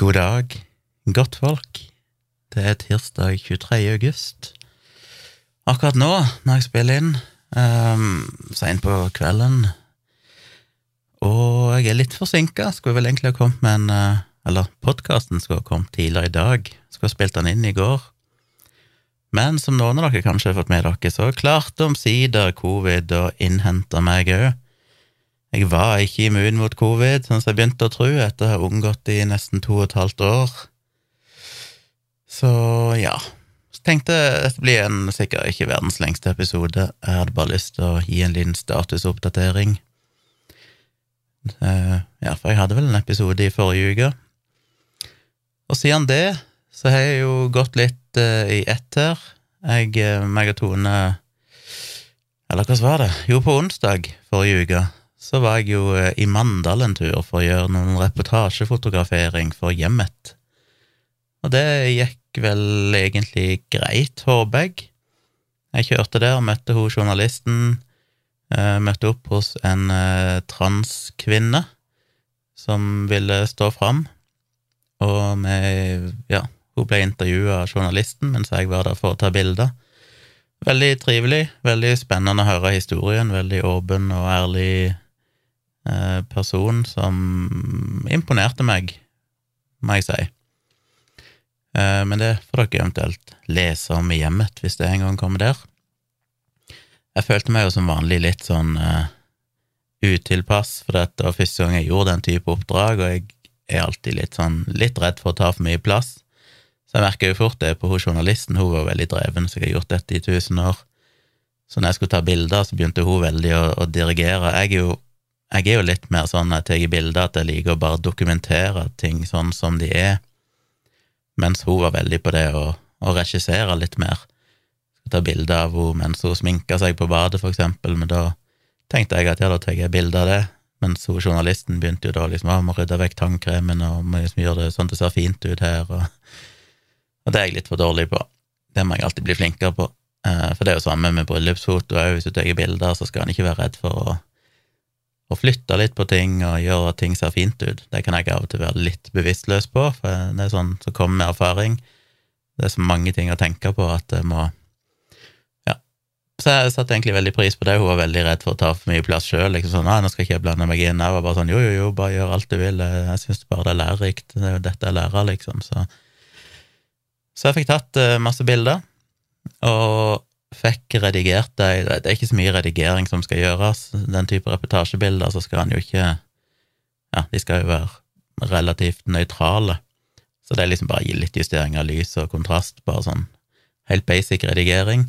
God dag, godt folk. Det er tirsdag 23. august. Akkurat nå, når jeg spiller inn, um, seint på kvelden, og jeg er litt forsinka, skulle vel egentlig ha kommet med en uh, Eller podkasten skulle ha kommet tidligere i dag, skulle ha spilt den inn i går. Men som noen av dere kanskje har fått med dere, så klarte omsider covid å innhente meg òg. Jeg var ikke immun mot covid, sånn som jeg begynte å tro, etter å ha unngått det i nesten to og et halvt år. Så ja. Så tenkte jeg dette blir en sikkert ikke verdens lengste episode. Jeg hadde bare lyst til å gi en liten statusoppdatering. Eh, ja, for jeg hadde vel en episode i forrige uke. Og siden det så har jeg jo gått litt uh, i ett her. Jeg, uh, meg og Tone Eller hva var det? Jo, på onsdag forrige uke så var jeg jo uh, i Mandal en tur for å gjøre noen reportasjefotografering for Hjemmet. Og det gikk vel egentlig greit, håper jeg. Jeg kjørte der og møtte hun journalisten. møtte opp hos en transkvinne som ville stå fram. Og vi, ja, hun ble intervjua av journalisten mens jeg var der for å ta bilder. Veldig trivelig, veldig spennende å høre historien. Veldig åpen og ærlig eh, person som imponerte meg, må jeg si. Eh, men det får dere eventuelt lese om i hjemmet, hvis det en gang kommer der. Jeg følte meg jo som vanlig litt sånn uh, utilpass, for dette var første gang jeg gjorde den type oppdrag, og jeg er alltid litt sånn litt redd for å ta for mye plass. Så jeg merker jo fort det på hun journalisten, hun var veldig dreven, så jeg har gjort dette i tusen år. Så når jeg skulle ta bilder, så begynte hun veldig å, å dirigere. Jeg er, jo, jeg er, jo, litt mer sånn at jeg i bilder, at jeg liker å bare dokumentere ting sånn som de er, mens hun var veldig på det å, å regissere litt mer. Skal ta bilder av henne mens hun sminka seg på badet, for eksempel, men da tenkte jeg at ja, da tar jeg bilde av det, mens hun journalisten begynte jo da liksom å må rydde vekk tannkremen og må liksom gjøre det sånn at det ser fint ut her, og og det er jeg litt for dårlig på. Det må jeg alltid bli flinkere på. Eh, for det er jo samme med bryllupsfoto òg. Hvis du tar bilder, så skal en ikke være redd for å, å, flytte litt på ting og gjøre at ting ser fint ut. Det kan jeg av og til være litt bevisstløs på, for det er sånn som kommer med erfaring. Det er så mange ting å tenke på at det må Ja. Så jeg satte egentlig veldig pris på det. Hun var veldig redd for å ta for mye plass sjøl. Liksom sånn, nå skal ikke jeg blande meg inn. Jeg var bare sånn jo, jo, jo, bare gjør alt du vil. Jeg syns bare det er lærerikt. Det er jo dette jeg lærer, liksom. Så så jeg fikk tatt uh, masse bilder, og fikk redigert det. Det er ikke så mye redigering som skal gjøres. Den type reportasjebilder, så skal han jo ikke Ja, de skal jo være relativt nøytrale. Så det er liksom bare å gi litt justering av lys og kontrast, bare sånn helt basic redigering.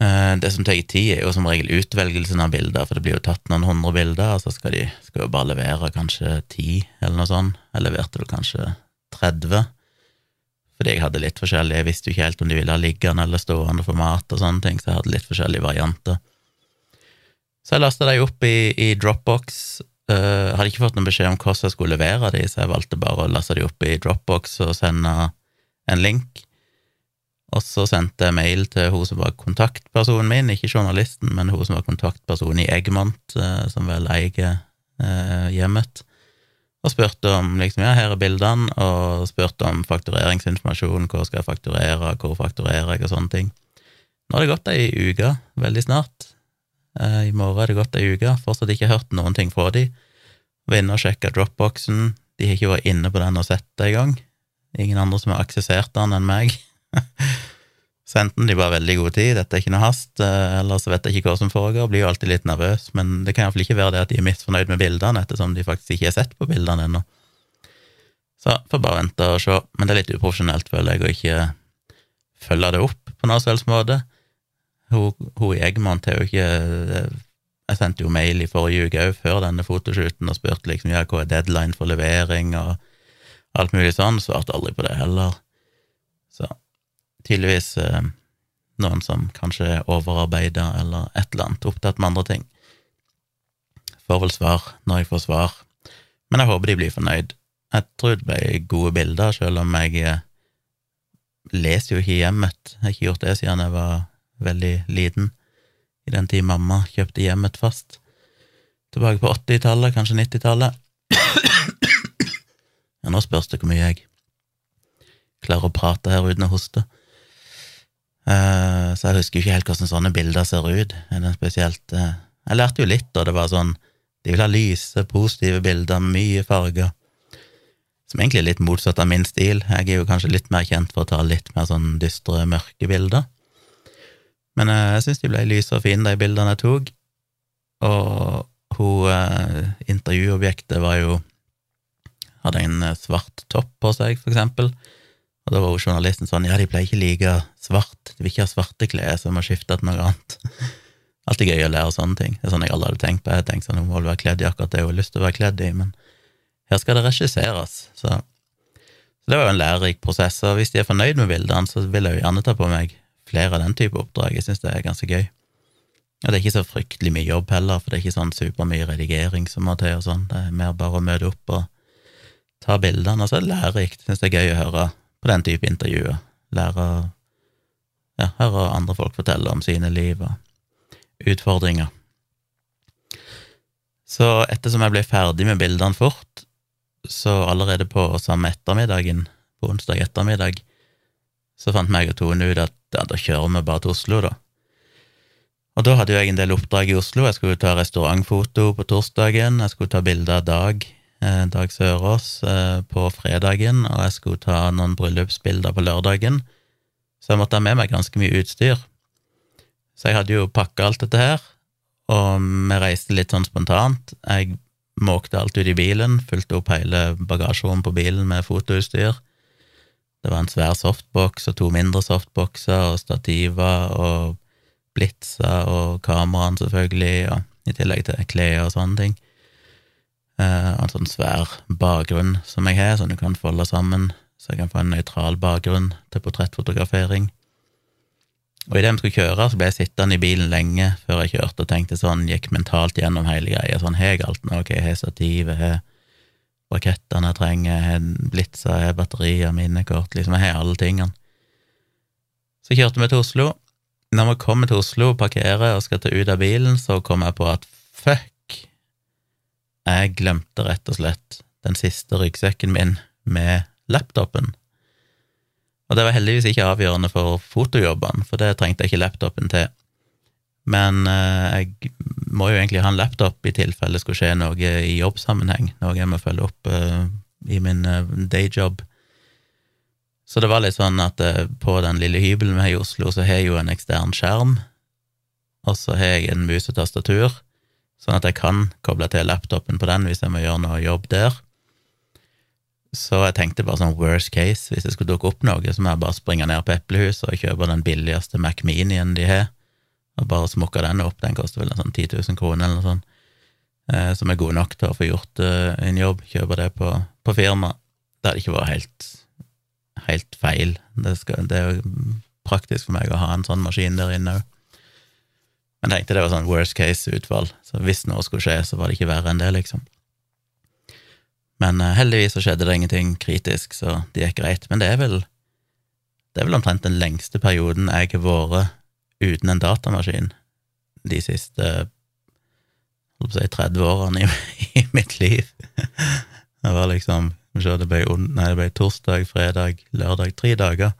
Eh, det som tar tid, er jo som regel utvelgelsen av bilder, for det blir jo tatt noen hundre bilder, og så skal de skal jo bare levere kanskje ti, eller noe sånt. Jeg leverte vel kanskje 30 fordi jeg hadde litt forskjellig, jeg visste jo ikke helt om de ville ha liggende eller stående format og sånne ting, så jeg hadde litt forskjellige varianter. Så jeg lasta dem opp i, i Dropbox. Uh, hadde ikke fått noen beskjed om hvordan jeg skulle levere de, så jeg valgte bare å laste de opp i Dropbox og sende en link. Og så sendte jeg mail til hun som var kontaktpersonen min, ikke journalisten, men hun som var kontaktpersonen i Eggmont, uh, som vel eier uh, hjemmet og spurte om liksom, ja, her er bildene, og spurte om faktureringsinformasjon, hvor skal jeg fakturere, hvor fakturerer jeg, og sånne ting. Nå har det gått ei uke, veldig snart. Eh, I morgen har det gått ei uke, fortsatt ikke hørt noen ting fra de. Var inne og sjekka dropboxen, de har ikke vært inne på den og sett det engang. Ingen andre som har aksessert den enn meg. Så enten de bare veldig god tid, dette er ikke noe hast, eh, eller så vet jeg ikke hva som foregår, blir jo alltid litt nervøs, men det kan iallfall ikke være det at de er misfornøyd med bildene, ettersom de faktisk ikke har sett på bildene ennå. Så får bare vente og se, men det er litt uprofesjonelt, føler jeg, å ikke følge det opp på noen som måte. Hun, hun i Eggmont har jo ikke Jeg sendte jo mail i forrige uke òg, før denne fotoshooten, og spurte liksom ja, hva er deadline for levering, og alt mulig sånn, svarte aldri på det heller. Så tydeligvis eh, noen som kanskje er overarbeida eller et eller annet, opptatt med andre ting. Får vel svar når jeg får svar, men jeg håper de blir fornøyd. Jeg tror det ble gode bilder, selv om jeg eh, leser jo ikke hjemmet. Jeg har ikke gjort det siden jeg var veldig liten, i den tid mamma kjøpte hjemmet fast. Tilbake på 80-tallet, kanskje 90-tallet. Ja, nå spørs det hvor mye jeg klarer å prate her uten å hoste. Eh, så jeg husker ikke helt hvordan sånne bilder ser ut. Spesielt eh, Jeg lærte jo litt, og det var sånn De vil ha lyse, positive bilder, mye farger. Som egentlig er litt motsatt av min stil. Jeg er jo kanskje litt mer kjent for å ta litt mer sånn dystre, mørke bilder. Men eh, jeg syns de ble lyse og fine, de bildene jeg tok. Og hun intervjuobjektet var jo Hadde en svart topp på seg, for eksempel og da var jo journalisten sånn, ja, de pleier ikke like svart, de vil ikke ha svarte klær, så de må skifte til noe annet. Alltid gøy å lære sånne ting. Det er sånn jeg aldri hadde tenkt på. Jeg tenkte sånn, hun må vel være kledd i akkurat det hun har lyst til å være kledd i, men her skal det regisseres, så, så det var jo en lærerik prosess. Og hvis de er fornøyd med bildene, så vil jeg jo gjerne ta på meg flere av den type oppdrag. Jeg syns det er ganske gøy. Og det er ikke så fryktelig mye jobb heller, for det er ikke sånn supermye redigering som må til og sånn. Det er mer bare å møte opp og ta bildene, og så er det lærerikt. Syns det er gøy å høre på den type intervjuer. Lære ja, høre andre folk fortelle om sine liv og utfordringer. Så ettersom jeg ble ferdig med bildene fort, så allerede på samme ettermiddagen, på onsdag ettermiddag, så fant meg og Tone ut at ja, da kjører vi bare til Oslo, da. Og da hadde jeg en del oppdrag i Oslo. Jeg skulle ta restaurantfoto på torsdagen, jeg skulle ta bilde av Dag Dag Sørås eh, på fredagen, og jeg skulle ta noen bryllupsbilder på lørdagen, så jeg måtte ha med meg ganske mye utstyr. Så jeg hadde jo pakka alt dette her, og vi reiste litt sånn spontant. Jeg måkte alt ut i bilen, fulgte opp hele bagasjerommet på bilen med fotoutstyr. Det var en svær softbox og to mindre softboxer og stativer og blitser og kameraene, selvfølgelig, og i tillegg til klær og sånne ting. Uh, en sånn svær bakgrunn som jeg har, som du kan folde sammen, så jeg kan få en nøytral bakgrunn til portrettfotografering. Og idet vi skulle kjøre, så ble jeg sittende i bilen lenge før jeg kjørte, og tenkte sånn, gikk mentalt gjennom hele greia. Sånn, har jeg alt nå? Jeg har stativet, har rakettene jeg trenger, har blitser, jeg har batterier, minnekort, liksom, jeg har alle tingene. Så kjørte vi til Oslo. Når vi kommer til Oslo, parkerer og skal ta ut av bilen, så kommer jeg på at fuck, jeg glemte rett og slett den siste ryggsekken min med laptopen. Og det var heldigvis ikke avgjørende for fotojobbene, for det trengte jeg ikke laptopen til. Men eh, jeg må jo egentlig ha en laptop i tilfelle det skulle skje noe i jobbsammenheng, noe jeg må følge opp eh, i min eh, dayjob. Så det var litt sånn at på den lille hybelen vi har i Oslo, så har jeg jo en ekstern skjerm, og så har jeg en mus og sånn at jeg kan koble til laptopen på den hvis jeg må gjøre noe jobb der. Så jeg tenkte bare sånn worst case, hvis det skulle dukke opp noe, så må jeg bare springe ned på Eplehuset og kjøpe den billigste Mac Minien de har, og bare smukke den opp. Den koster vel en sånn 10 000 kroner eller noe sånt, eh, som er god nok til å få gjort eh, en jobb. Kjøpe det på, på firma. Det hadde ikke vært helt, helt feil. Det, skal, det er jo praktisk for meg å ha en sånn maskin der inne òg. Men tenkte det var sånn worst case-utfall, så hvis noe skulle skje, så var det ikke verre enn det, liksom. Men uh, heldigvis så skjedde det ingenting kritisk, så det gikk greit. Men det er vel det er vel omtrent den lengste perioden jeg har vært uten en datamaskin de siste si 30 årene i, i mitt liv. Det var liksom det ble, nei, det ble torsdag, fredag, lørdag, tre dager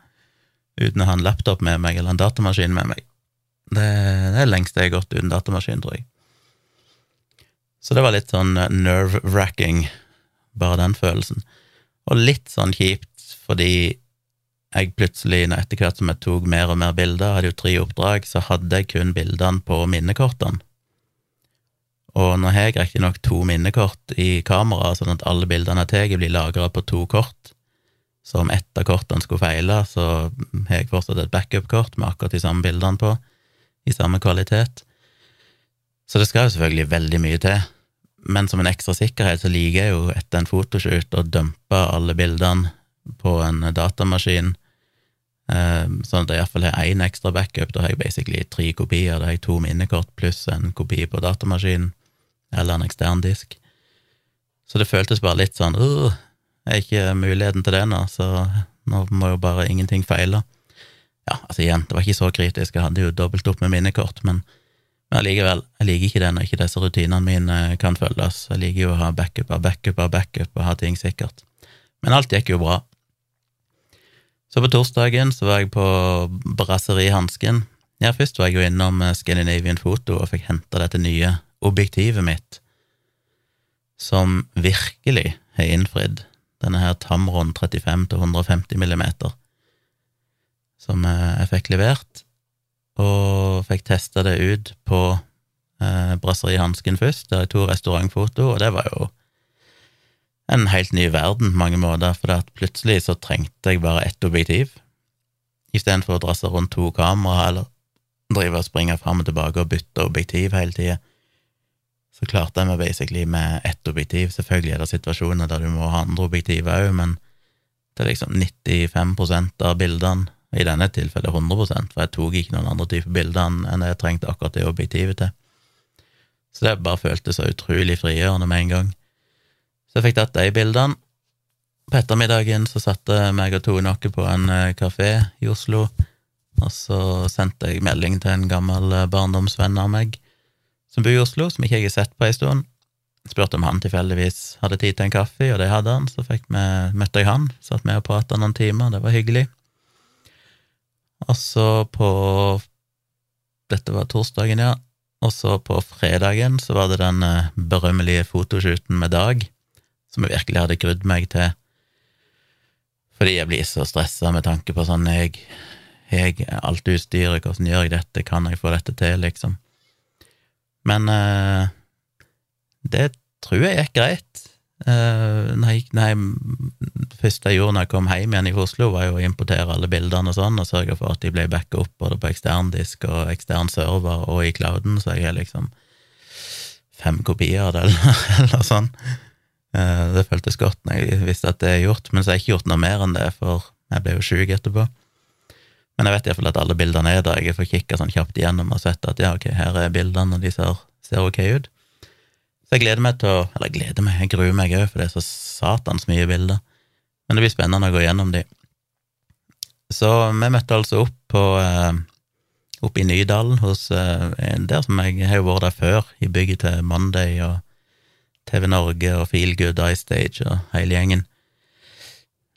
uten å ha en laptop med meg eller en datamaskin med meg. Det, det er lengst jeg har gått uten datamaskin, tror jeg. Så det var litt sånn eh, nerve-wracking, bare den følelsen. Og litt sånn kjipt fordi jeg plutselig, etter hvert som jeg tok mer og mer bilder, hadde jo tre oppdrag, så hadde jeg kun bildene på minnekortene. Og nå har jeg riktignok to minnekort i kameraet, sånn at alle bildene jeg tar, blir lagra på to kort. Så om ett av kortene skulle feile, så har jeg fortsatt et backup-kort med akkurat de samme bildene på i samme kvalitet. Så det skal jo selvfølgelig veldig mye til, men som en ekstra sikkerhet så liker jeg jo etter en fotoshoot å dumpe alle bildene på en datamaskin, eh, sånn at jeg iallfall har én ekstra backup. Da har jeg basically tre kopier. Da har jeg to minnekort pluss en kopi på datamaskinen, eller en ekstern disk. Så det føltes bare litt sånn har ikke muligheten til det nå, så nå må jo bare ingenting feile. Ja, altså igjen, det var ikke så kritisk, jeg hadde jo dobbelt opp med minnekort, men, men allikevel, jeg liker ikke det når ikke disse rutinene mine kan følges. Jeg liker jo å ha backup av backup av backup og ha ting sikkert. Men alt gikk jo bra. Så på torsdagen så var jeg på Brasseri Hansken. Ja, først var jeg jo innom Scandinavian Photo og fikk henta dette nye objektivet mitt, som virkelig har innfridd. Denne her Tamron 35 til 150 millimeter, som jeg fikk levert, og fikk testa det ut på eh, Brasseri Hansken først, der jeg tok restaurantfoto, og det var jo en helt ny verden på mange måter, for plutselig så trengte jeg bare ett objektiv, istedenfor å drasse rundt to kamera eller drive og springe fram og tilbake og bytte objektiv hele tida. Så klarte jeg meg basically med ett objektiv. Selvfølgelig er det situasjoner der du må ha andre objektiv òg, men det er liksom 95% av bildene, i denne tilfellet 100 for jeg tok ikke noen andre typer bilder enn jeg trengte akkurat det objektivet til. Så det bare føltes så utrolig frigjørende med en gang. Så jeg fikk tatt de bildene. På ettermiddagen så satte meg og Tone oss på en eh, kafé i Oslo, og så sendte jeg melding til en gammel eh, barndomsvenn av meg som bor i Oslo, som ikke jeg har sett på ei stund. Spurte om han tilfeldigvis hadde tid til en kaffe, og det hadde han. Så vi, møtte jeg han, satt med og prata noen timer, det var hyggelig. Og så på Dette var torsdagen, ja. Og så på fredagen så var det den eh, berømmelige fotoshooten med Dag som jeg virkelig hadde grudd meg til, fordi jeg blir så stressa med tanke på sånn jeg, jeg alt utstyret, hvordan gjør jeg dette, kan jeg få dette til, liksom? Men eh, det tror jeg gikk greit. Eh, nei, nei, første jeg gjorde når jeg kom hjem igjen i Oslo, var jo å importere alle bildene og sånn, og sørge for at de ble backa opp både på eksterndisk og ekstern server og i clouden, så jeg har liksom fem kopier av det, eller, eller sånn. Eh, det føltes godt når jeg visste at det er gjort, men så har jeg ikke gjort noe mer enn det, for jeg ble jo sjuk etterpå. Men jeg vet iallfall at alle bildene er der. Jeg får kikka sånn kjapt igjennom og sett at ja, ok, her er bildene, og de ser, ser ok ut. Så jeg gleder meg til å Eller gleder meg, jeg gruer meg òg, for det er så satans mye bilder. Men det blir spennende å gå gjennom de. Så vi møtte altså opp på eh, oppe i Nydalen hos eh, der som jeg har jo vært der før, i bygget til Monday og TV Norge og Feelgood Stage og hele gjengen.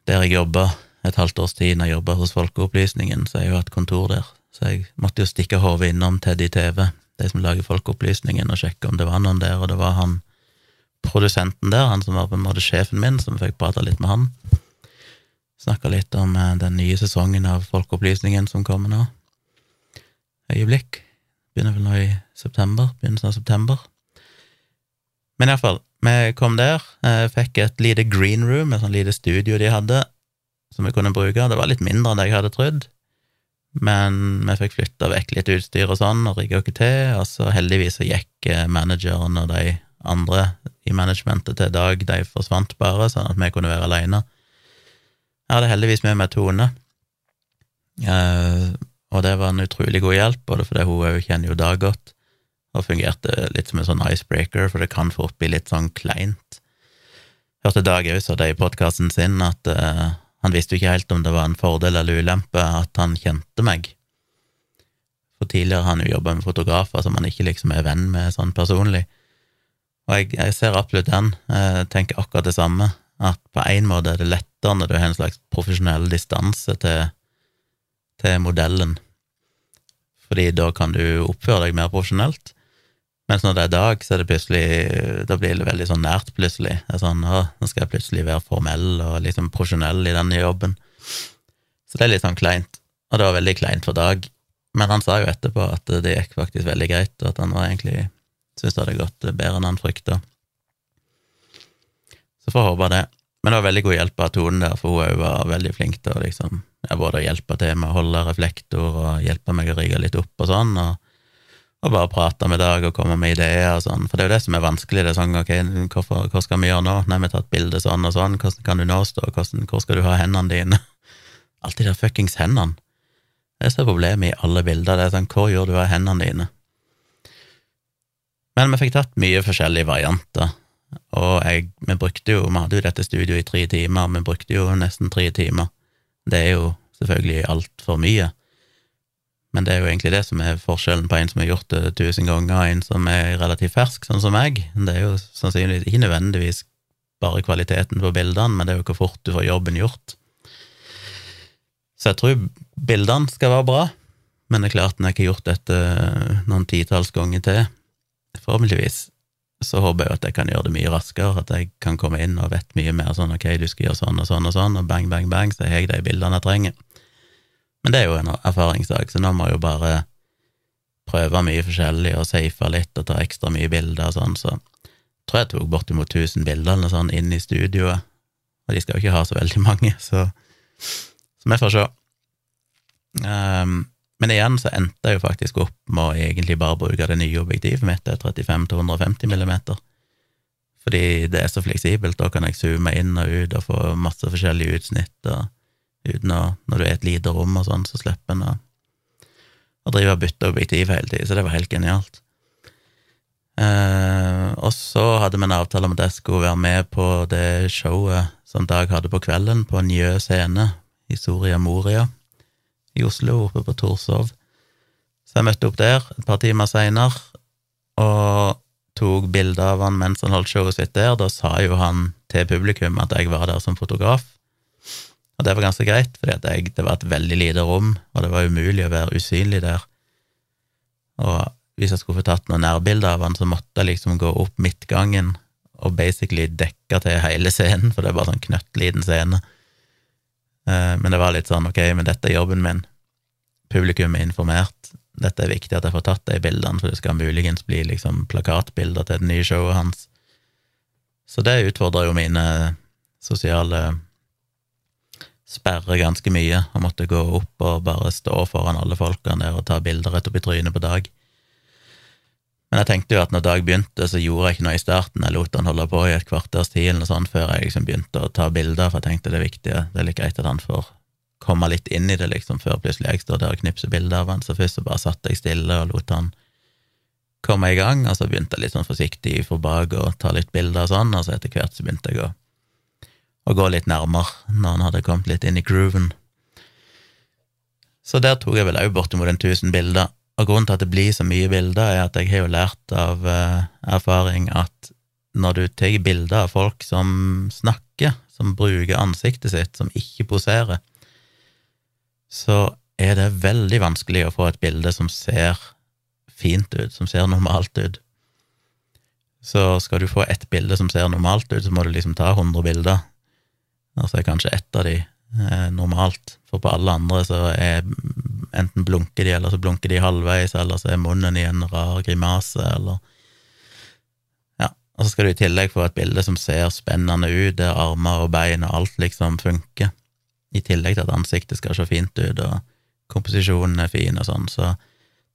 Der jeg jobba et halvt års tid når jeg jobba hos Folkeopplysningen, så har jeg jo hatt kontor der. Så jeg måtte jo stikke hodet innom Teddy TV, de som lager Folkeopplysningen, og sjekke om det var noen der, og det var han produsenten der, han som var på en måte sjefen min, som fikk prata litt med han. Snakka litt om eh, den nye sesongen av Folkeopplysningen som kommer nå. Øyeblikk. Begynner vel nå i september. Begynnelsen av september. Men iallfall, vi kom der, eh, fikk et lite green room, et sånt lite studio de hadde, som vi kunne bruke. Det var litt mindre enn jeg hadde trodd, men vi fikk flytta vekk litt utstyr og sånn, og rigga ikke til, og så heldigvis så gikk eh, manageren og de andre i managementet til Dag, de forsvant bare, sånn at vi kunne være aleine. Jeg hadde heldigvis med meg Tone, eh, og det var en utrolig god hjelp, både fordi hun òg kjenner jo Dag godt, og fungerte litt som en sånn icebreaker, for det kan fort bli litt sånn kleint. Hørte Dag òg sa det i podkasten sin, at uh, han visste jo ikke helt om det var en fordel eller ulempe at han kjente meg. For tidligere har han jo jobba med fotografer som han ikke liksom er venn med sånn personlig. Og jeg, jeg ser absolutt den, jeg tenker akkurat det samme, at på en måte er det lettere når du har en slags profesjonell distanse til, til modellen, fordi da kan du oppføre deg mer profesjonelt. Mens når det er dag, så er det plutselig Da blir det veldig sånn nært, plutselig. Det er sånn, å, Nå skal jeg plutselig være formell og liksom profesjonell i denne jobben. Så det er litt sånn kleint. Og det var veldig kleint for Dag. Men han sa jo etterpå at det gikk faktisk veldig greit, og at han var egentlig syntes det hadde gått bedre enn han frykta. Så får håpe det. Men det var veldig god hjelp av Tone der, for hun var veldig flink til å liksom, både hjelpe til med å holde reflektor og hjelpe meg å rigge litt opp og sånn. og og bare prate med Dag og komme med ideer og sånn, for det er jo det som er vanskelig. det er sånn, ok, hvorfor, Hva skal vi gjøre nå? Nei, vi har tatt bilde sånn og sånn, hvordan kan du nå stå, hvordan, hvor skal du ha hendene dine? Alt de der fuckings hendene. Det er så problemet i alle bilder, det er sånn, hvor gjør du av hendene dine? Men vi fikk tatt mye forskjellige varianter, og jeg, vi brukte jo, vi hadde jo dette studioet i tre timer, vi brukte jo nesten tre timer. Det er jo selvfølgelig altfor mye. Men det er jo egentlig det som er forskjellen på en som har gjort det tusen ganger, og en som er relativt fersk, sånn som meg. Det er jo sannsynligvis ikke nødvendigvis bare kvaliteten på bildene, men det er jo hvor fort du får jobben gjort. Så jeg tror bildene skal være bra, men det er klart, når jeg ikke har gjort dette noen titalls ganger til, forhåpentligvis, så håper jeg at jeg kan gjøre det mye raskere, at jeg kan komme inn og vet mye mer sånn ok, du skal gjøre sånn og sånn og sånn, og bang, bang, bang, så har jeg de bildene jeg trenger. Men det er jo en erfaringssak, så nå må jeg jo bare prøve mye forskjellig og safe litt og ta ekstra mye bilder og sånn, så jeg tror jeg tok bortimot 1000 bilder eller sånn inn i studioet, og de skal jo ikke ha så veldig mange, så, så vi får se. Um, men igjen så endte jeg jo faktisk opp med å egentlig bare bruke det nye objektivet mitt, det er 35-150 millimeter, fordi det er så fleksibelt, da kan jeg zoome inn og ut og få masse forskjellige utsnitt, og når du er i et lite rom og sånn, så slipper en å, å drive og bytte objektiv hele tiden, så det var helt genialt. Eh, og så hadde vi en avtale om at jeg skulle være med på det showet som Dag hadde på kvelden, på Njø scene i Soria Moria i Oslo, oppe på Torshov. Så jeg møtte opp der et par timer seinere og tok bilde av han mens han holdt showet sitt der. Da sa jo han til publikum at jeg var der som fotograf, og det var ganske greit, for det var et veldig lite rom, og det var umulig å være usynlig der. Og hvis jeg skulle få tatt noen nærbilder av han, så måtte jeg liksom gå opp midtgangen og basically dekke til hele scenen, for det er bare sånn knøttliten scene. Eh, men det var litt sånn, ok, men dette er jobben min. Publikum er informert. Dette er viktig at jeg får tatt de bildene, for det skal muligens bli liksom plakatbilder til det nye showet hans. Så det utfordrer jo mine sosiale sperrer ganske mye, og måtte gå opp og bare stå foran alle folkene der og ta bilder rett opp i trynet på Dag. Men jeg tenkte jo at når Dag begynte, så gjorde jeg ikke noe i starten. Jeg lot han holde på i et kvarters tid eller noe sånt før jeg liksom begynte å ta bilder, for jeg tenkte det er viktig, det er litt greit at han får komme litt inn i det, liksom, før plutselig jeg står der og knipser bilder av han. Så først så bare satt jeg stille og lot han komme i gang, og så begynte jeg litt sånn forsiktig for bak og ta litt bilder og sånn, og så etter hvert så begynte jeg å, å gå litt nærmere når han hadde kommet litt inn i grooven. Så der tok jeg vel òg bortimot en tusen bilder og grunnen til at det blir så mye bilder, er at jeg har jo lært av uh, erfaring at når du tar bilder av folk som snakker, som bruker ansiktet sitt, som ikke poserer, så er det veldig vanskelig å få et bilde som ser fint ut, som ser normalt ut. Så skal du få ett bilde som ser normalt ut, så må du liksom ta 100 bilder, og så er kanskje ett av de eh, normalt, for på alle andre så er enten blunker de, eller så blunker de halvveis, eller så er munnen i en rar grimase, eller Ja, og så skal du i tillegg få et bilde som ser spennende ut, der armer og bein og alt liksom funker, i tillegg til at ansiktet skal se fint ut, og komposisjonen er fin og sånn, så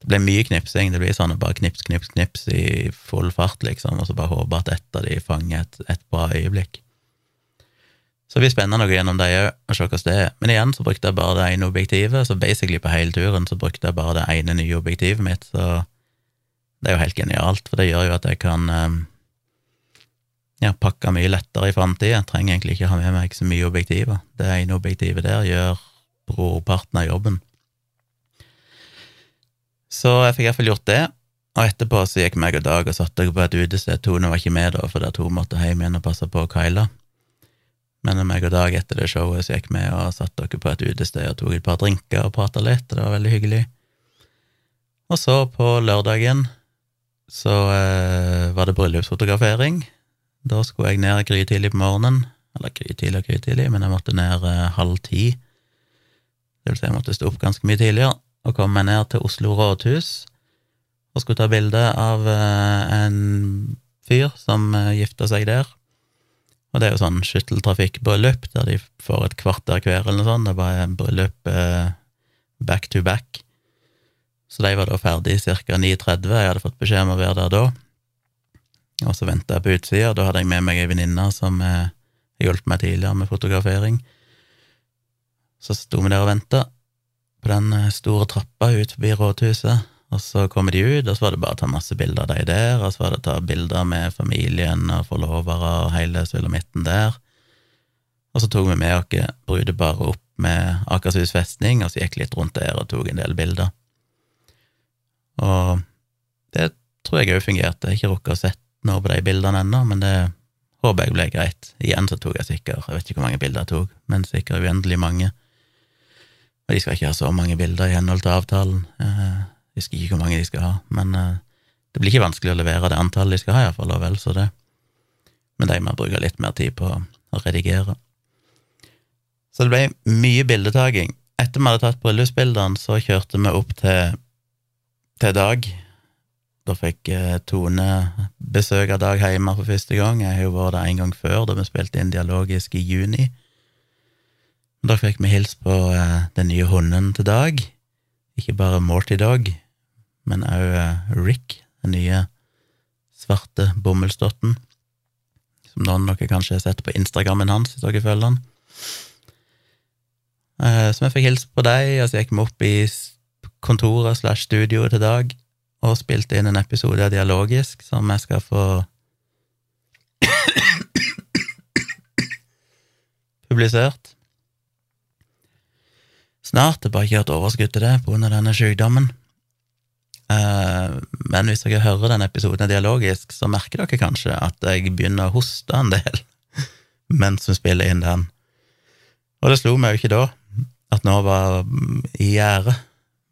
det blir mye knipsing. Det blir sånn bare knips, knips, knips i full fart, liksom, og så bare håpe at ett av de fanger et, et bra øyeblikk. Så det blir spennende å gå gjennom de òg, og se hvordan det er. Men igjen så brukte jeg bare det ene objektivet, så basically på hele turen så brukte jeg bare det ene nye objektivet mitt, så det er jo helt genialt, for det gjør jo at jeg kan ehm, ja, pakke mye lettere i framtida. Trenger egentlig ikke ha med meg så mye objektiver. Det ene objektivet der gjør brorparten av jobben. Så jeg fikk iallfall gjort det, og etterpå så gikk meg og Dag og satte dere på et utested. Tone var ikke med da, fordi hun måtte hjem igjen og passe på Kyla. Men meg og Dag etter det showet så gikk vi og satt dere på et utested og tok et par drinker og prata litt, det var veldig hyggelig. Og så, på lørdagen, så eh, var det bryllupsfotografering. Da skulle jeg ned grytidlig på morgenen. Eller grytidlig og grytidlig, men jeg måtte ned eh, halv ti. Det vil si, jeg måtte stå opp ganske mye tidligere og komme meg ned til Oslo rådhus og skulle ta bilde av eh, en fyr som eh, gifta seg der. Og det er jo sånn skytteltrafikkbryllup, der de får et kvarter hver eller noe sånt. Det er bare bryllup eh, back to back. Så de var da ferdig ca. 9.30. Jeg hadde fått beskjed om å være der da. Og så venta jeg på utsida, da hadde jeg med meg ei venninne som eh, hjalp meg tidligere med fotografering. Så sto vi der og venta på den eh, store trappa ut forbi rådhuset. Og så kommer de ut, og så var det bare å ta masse bilder av de der, og så var det å ta bilder med familien og forlovere og hele sulamitten der. Og så tok vi med oss brudeparet opp med Akershus festning, og så gikk litt rundt der og tok en del bilder. Og det tror jeg òg fungerte. Jeg har ikke rukket å sett noe på de bildene ennå, men det håper jeg ble greit. Igjen så tok jeg sikkert, jeg vet ikke hvor mange bilder jeg tok, men sikkert uendelig mange. Og de skal ikke ha så mange bilder i henhold til avtalen. Jeg husker ikke hvor mange de skal ha, men eh, det blir ikke vanskelig å levere det antallet de skal ha, iallfall, og vel så det. Men de må bruke litt mer tid på å redigere. Så det ble mye bildetaking. Etter vi hadde tatt bryllupsbildene, så kjørte vi opp til, til Dag. Da fikk eh, Tone besøk av Dag hjemme for første gang. Jeg har jo vært der en gang før, da vi spilte inn dialogisk i juni. Da fikk vi hilst på eh, den nye hunden til Dag. Ikke bare Morty Dog, men òg eh, Rick, den nye svarte bomullsdotten, som noen av dere kanskje har sett på Instagrammen hans, hvis dere følger han. Eh, så vi fikk hilse på deg, og så gikk vi opp i kontoret slash studioet til Dag og spilte inn en episode av Dialogisk som jeg skal få publisert. Snart. Er bare ikke hatt overskudd til det av denne sykdommen. Eh, men hvis dere hører denne episoden Dialogisk, så merker dere kanskje at jeg begynner å hoste en del mens vi spiller inn den. Og det slo meg jo ikke da at nå var i gjære,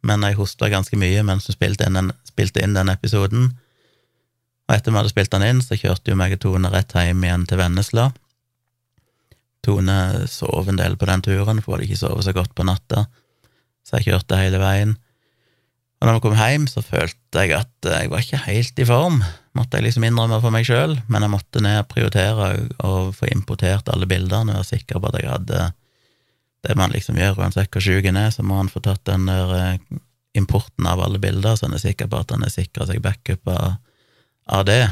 men jeg hosta ganske mye mens vi spilte inn, den, spilte inn den episoden. Og etter vi hadde spilt den inn, så kjørte jo meg og Tone rett hjem igjen til Vennesla. Tone sov en del på den turen, for hun hadde ikke sovet så godt på natta, så jeg kjørte hele veien. Og når vi kom hjem, så følte jeg at jeg var ikke helt i form, måtte jeg liksom innrømme for meg sjøl, men jeg måtte ned og prioritere og få importert alle bildene og være sikker på at jeg hadde det man liksom gjør uansett hvor sjuk en er, så må han få tatt den der eh, importen av alle bilder, så han er sikker på at han er sikra seg backup av, av det.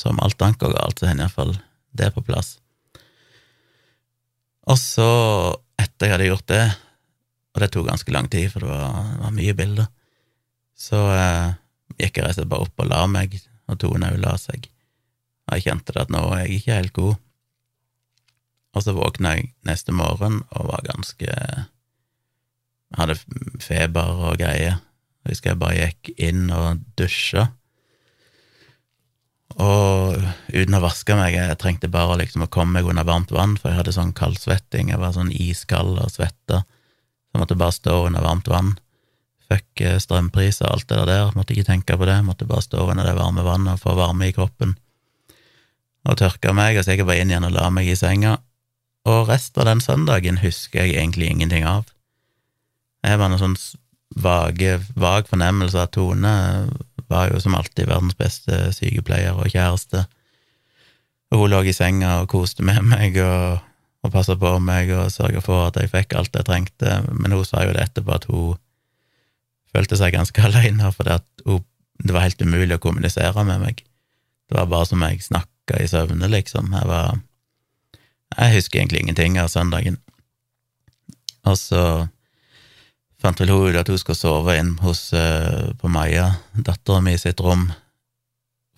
Så om alt annet går galt, så har iallfall det på plass. Og så, etter jeg hadde gjort det, og det tok ganske lang tid, for det var, det var mye bilder, så eh, gikk jeg rett og slett bare opp og la meg, og Tone òg la seg. Og jeg kjente det at nå er jeg ikke helt god. Og så våkna jeg neste morgen og var ganske jeg Hadde feber og greier. Jeg husker jeg bare gikk inn og dusja. Og uten å vaske meg, jeg trengte bare liksom å komme meg under varmt vann, for jeg hadde sånn kaldsvetting, jeg var sånn iskald og svetta, så jeg måtte bare stå under varmt vann. Fuck eh, strømpriser og alt det der, måtte ikke tenke på det, måtte bare stå under det varme vannet og få varme i kroppen. Og tørka meg, og så jeg bare inn igjen og la meg i senga, og resten av den søndagen husker jeg egentlig ingenting av. Jeg var noen sånn vage, vag fornemmelse av Tone. Var jo som alltid verdens beste sykepleier og kjæreste, og hun lå i senga og koste med meg og, og passa på meg og sørga for at jeg fikk alt jeg trengte, men hun sa jo det etterpå at hun følte seg ganske aleine, for det var helt umulig å kommunisere med meg. Det var bare som jeg snakka i søvne, liksom. Jeg var jeg husker egentlig ingenting av søndagen. Og så fant vel hun ut at hun skulle sove inn hos, uh, på Maja, dattera mi, sitt rom.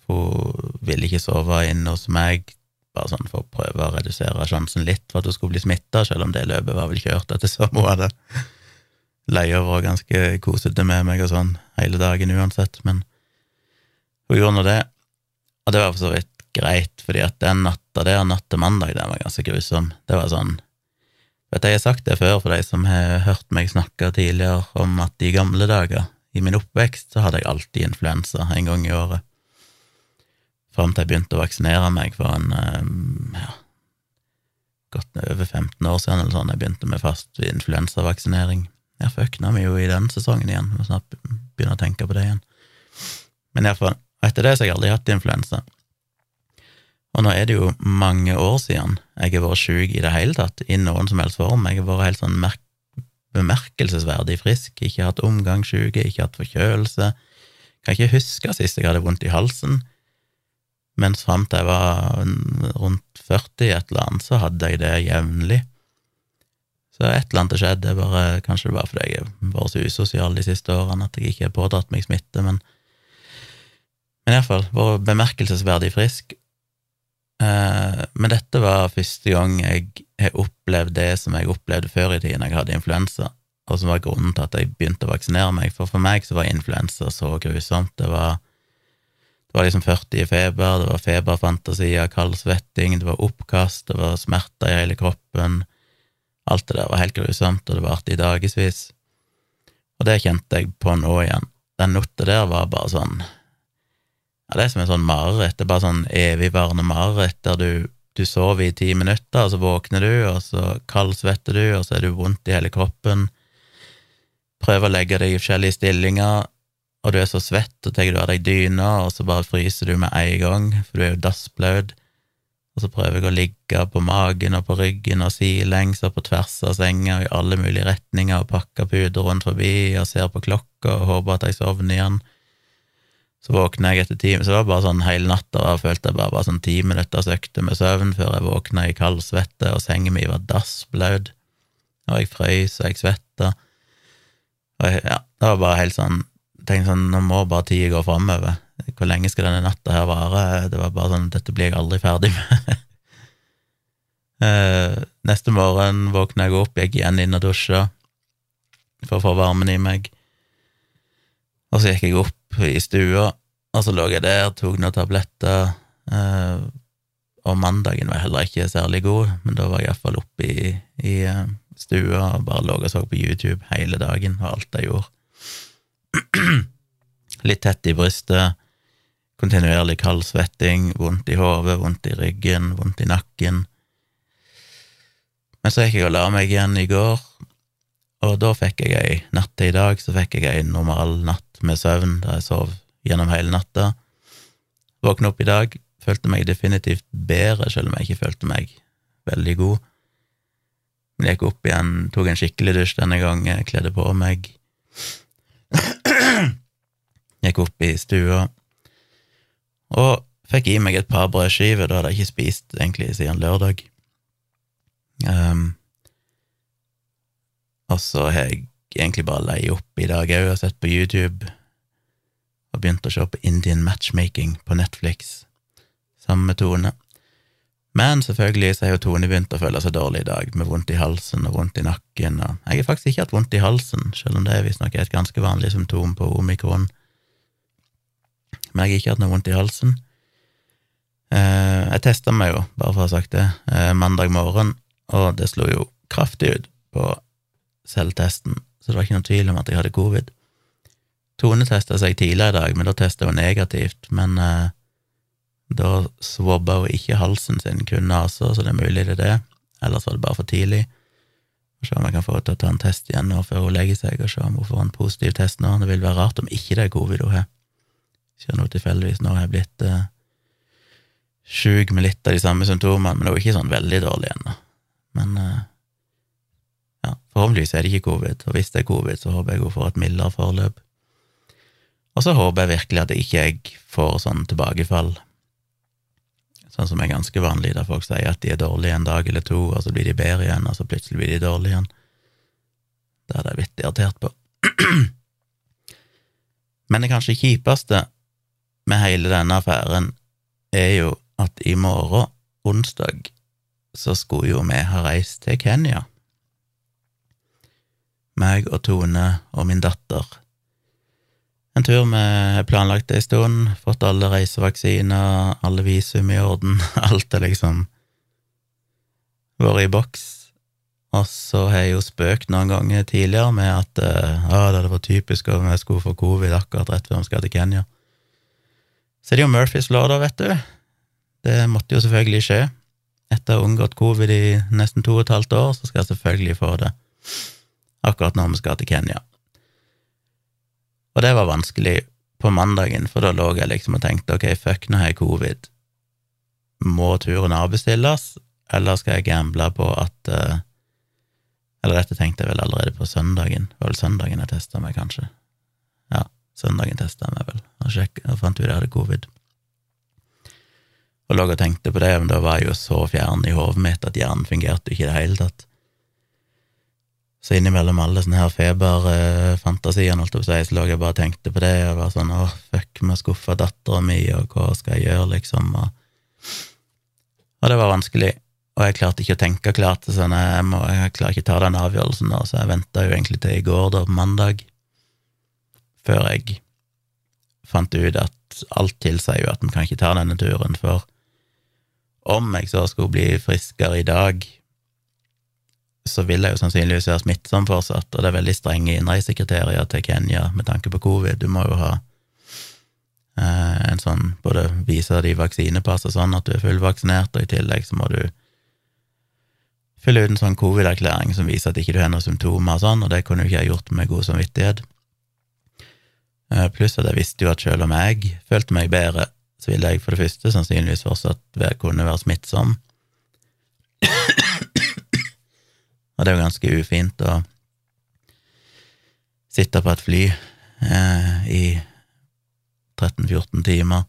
Hun ville ikke sove inn hos meg, bare sånn for å prøve å redusere sjansen litt for at hun skulle bli smitta, selv om det løpet var vel kjørt etter hun hadde leia var ganske kosete med meg og sånn hele dagen uansett, men hun gjorde nå det, og det var for så vidt greit, fordi at den natta der, natt til mandag, den var ganske grusom. Det var sånn Vet du, Jeg har sagt det før for de som har hørt meg snakke tidligere om at i gamle dager, i min oppvekst, så hadde jeg alltid influensa en gang i året. Fram til jeg begynte å vaksinere meg for en eh, ja, godt over 15 år siden eller sånn. Jeg begynte med fast influensavaksinering. Jeg fuckna meg jo i den sesongen igjen, må snart begynne å tenke på det igjen. Men iallfall, etter det så har jeg aldri hatt influensa. Og nå er det jo mange år siden jeg har vært sjuk i det hele tatt, i noen som helst form. Jeg har vært helt sånn bemerkelsesverdig frisk, ikke hatt omgangssjuke, ikke hatt forkjølelse. Kan ikke huske sist jeg hadde vondt i halsen, mens fram til jeg var rundt 40 et eller annet, så hadde jeg det jevnlig. Så et eller annet har skjedd, det er bare, kanskje det bare fordi jeg har vært så usosial de siste årene at jeg ikke har pådratt meg smitte, men men iallfall vært bemerkelsesverdig frisk, Eh, men dette var første gang jeg har opplevd det som jeg opplevde før i tiden jeg hadde influensa, og som var grunnen til at jeg begynte å vaksinere meg, for for meg så var influensa så grusomt. Det var, Det var liksom 40 i feber, det var feberfantasier, kaldsvetting, det var oppkast, det var smerter i hele kroppen. Alt det der var helt grusomt, og det varte i dagevis. Og det kjente jeg på nå igjen. Den notta der var bare sånn Ja, det er som en sånn mareritt. Det er bare sånn evigvarende mareritt der du, du sover i ti minutter, og så våkner du, og så kaldsvetter du, og så er du vondt i hele kroppen. Prøver å legge deg i forskjellige stillinger, og du er så svett, og tar du av deg dyna, og så bare fryser du med en gang, for du er jo dassblaut. Og så prøver jeg å ligge på magen og på ryggen og sidelengs og på tvers av senga og i alle mulige retninger og pakke puter rundt forbi og ser på klokka og håper at jeg sovner igjen. Så våkner jeg etter time, så det var bare sånn hele natta, jeg følte jeg bare var sånn ti minutters økte med søvn før jeg våkna i kaldsvette, og senga mi var dassblaut, og jeg frøys og jeg svetta. Og jeg, ja, det var bare helt sånn Tenkte sånn, nå må bare tida gå framover. Hvor lenge skal denne natta her vare? Det var bare sånn, dette blir jeg aldri ferdig med. Eh, neste morgen våkna jeg opp, gikk igjen inn og dusja for å få varmen i meg. Og så gikk jeg opp i stua, og så lå jeg der, tok noen tabletter. Eh, og mandagen var heller ikke særlig god, men da var jeg iallfall oppe i, i eh, stua og bare lå og så på YouTube hele dagen, og alt jeg gjorde. Litt tett i brystet, kontinuerlig kaldsvetting, vondt i hodet, vondt i ryggen, vondt i nakken. Men så gikk jeg og la meg igjen i går, og da fikk jeg ei natt til i dag, så fikk jeg ei normal natt med søvn der jeg sov gjennom hele natta. Våkna opp i dag, følte meg definitivt bedre, selv om jeg ikke følte meg veldig god. Jeg gikk opp igjen, tok en skikkelig dusj denne gangen, kledde på meg. Gikk opp i stua og fikk i meg et par brødskiver, da hadde jeg ikke spist egentlig siden lørdag. Um, og så har jeg egentlig bare leid opp i dag òg og sett på YouTube, og begynt å se på Indian Matchmaking på Netflix, sammen med Tone. Men selvfølgelig så har jo Tone begynt å føle seg dårlig i dag, med vondt i halsen og vondt i nakken, og jeg har faktisk ikke hatt vondt i halsen, selv om det visstnok er et ganske vanlig symptom på omikron men jeg har ikke hatt noe vondt i halsen. Eh, jeg testa meg jo, bare for å ha sagt det, eh, mandag morgen, og det slo jo kraftig ut på selvtesten, så det var ikke noen tvil om at jeg hadde covid. Tone testa seg tidligere i dag, men da testa hun negativt, men eh, da swabba hun ikke halsen sin, kun nesa, så det er mulig det er det, ellers var det bare for tidlig. Se om jeg kan få henne til å ta en test igjen nå før hun legger seg, og se om hun får en positiv test nå. Det vil være rart om ikke det er covid hun har. Ikke noe tilfeldigvis nå har jeg blitt eh, sjuk med litt av de samme symptomene, men det er ikke sånn veldig dårlig ennå. Men eh, ja, forhåpentligvis er det ikke covid, og hvis det er covid, så håper jeg hun får et mildere forløp. Og så håper jeg virkelig at ikke jeg får sånn tilbakefall, sånn som er ganske vanlig, der folk sier at de er dårlige en dag eller to, og så blir de bedre igjen, og så plutselig blir de dårlige igjen. Det hadde jeg blitt irritert på. Men det kanskje kjipeste med hele denne affæren, er jo at i morgen, onsdag, så skulle jo vi ha reist til Kenya. Meg og Tone og min datter. En tur vi har planlagt en stund, fått alle reisevaksiner, alle visum i orden, alt er liksom vært i boks. Og så har jeg jo spøkt noen ganger tidligere med at uh, det hadde vært typisk om jeg skulle få covid akkurat rett før vi skal til Kenya. Så det er jo Murphys lov, da, vet du. Det måtte jo selvfølgelig skje. Etter å ha unngått covid i nesten to og et halvt år, så skal jeg selvfølgelig få det akkurat når vi skal til Kenya. Og det var vanskelig på mandagen, for da lå jeg liksom og tenkte ok, fuck, nå har jeg covid. Må turen avbestilles, eller skal jeg gamble på at uh, Eller dette tenkte jeg vel allerede på søndagen. Det var vel søndagen jeg testa meg, kanskje. Søndagen testa jeg meg vel, og, sjekket, og fant ut jeg hadde covid. Og lå og tenkte på det, men da var jeg jo så fjern i hodet mitt at hjernen fungerte ikke i det hele tatt. Så innimellom alle sånne her feberfantasiene, holdt så lå jeg bare og tenkte på det, og var sånn åh, fuck, vi har skuffa dattera mi, og hva skal jeg gjøre, liksom, og, og det var vanskelig. Og jeg klarte ikke å tenke klart, sånn, jeg, må, jeg klarer ikke å ta den avgjørelsen, da, så jeg venta jo egentlig til i går, da, på mandag før jeg fant ut at alt, tilsier jo at vi kan ikke ta denne turen, for om jeg så skulle bli friskere i dag, så vil jeg jo sannsynligvis være smittsom fortsatt, og det er veldig strenge innreisekriterier til Kenya med tanke på covid. Du må jo ha eh, en sånn både vise de vaksinepass og sånn at du er fullvaksinert, og i tillegg så må du fylle ut en sånn covid-erklæring som viser at ikke du har noen symptomer og sånn, og det kunne jo ikke jeg gjort med god samvittighet. Eh, pluss at jeg visste jo at selv om jeg følte meg bedre, så ville jeg for det første sannsynligvis fortsatt kunne være smittsom. Og det er jo ganske ufint å sitte på et fly eh, i 13-14 timer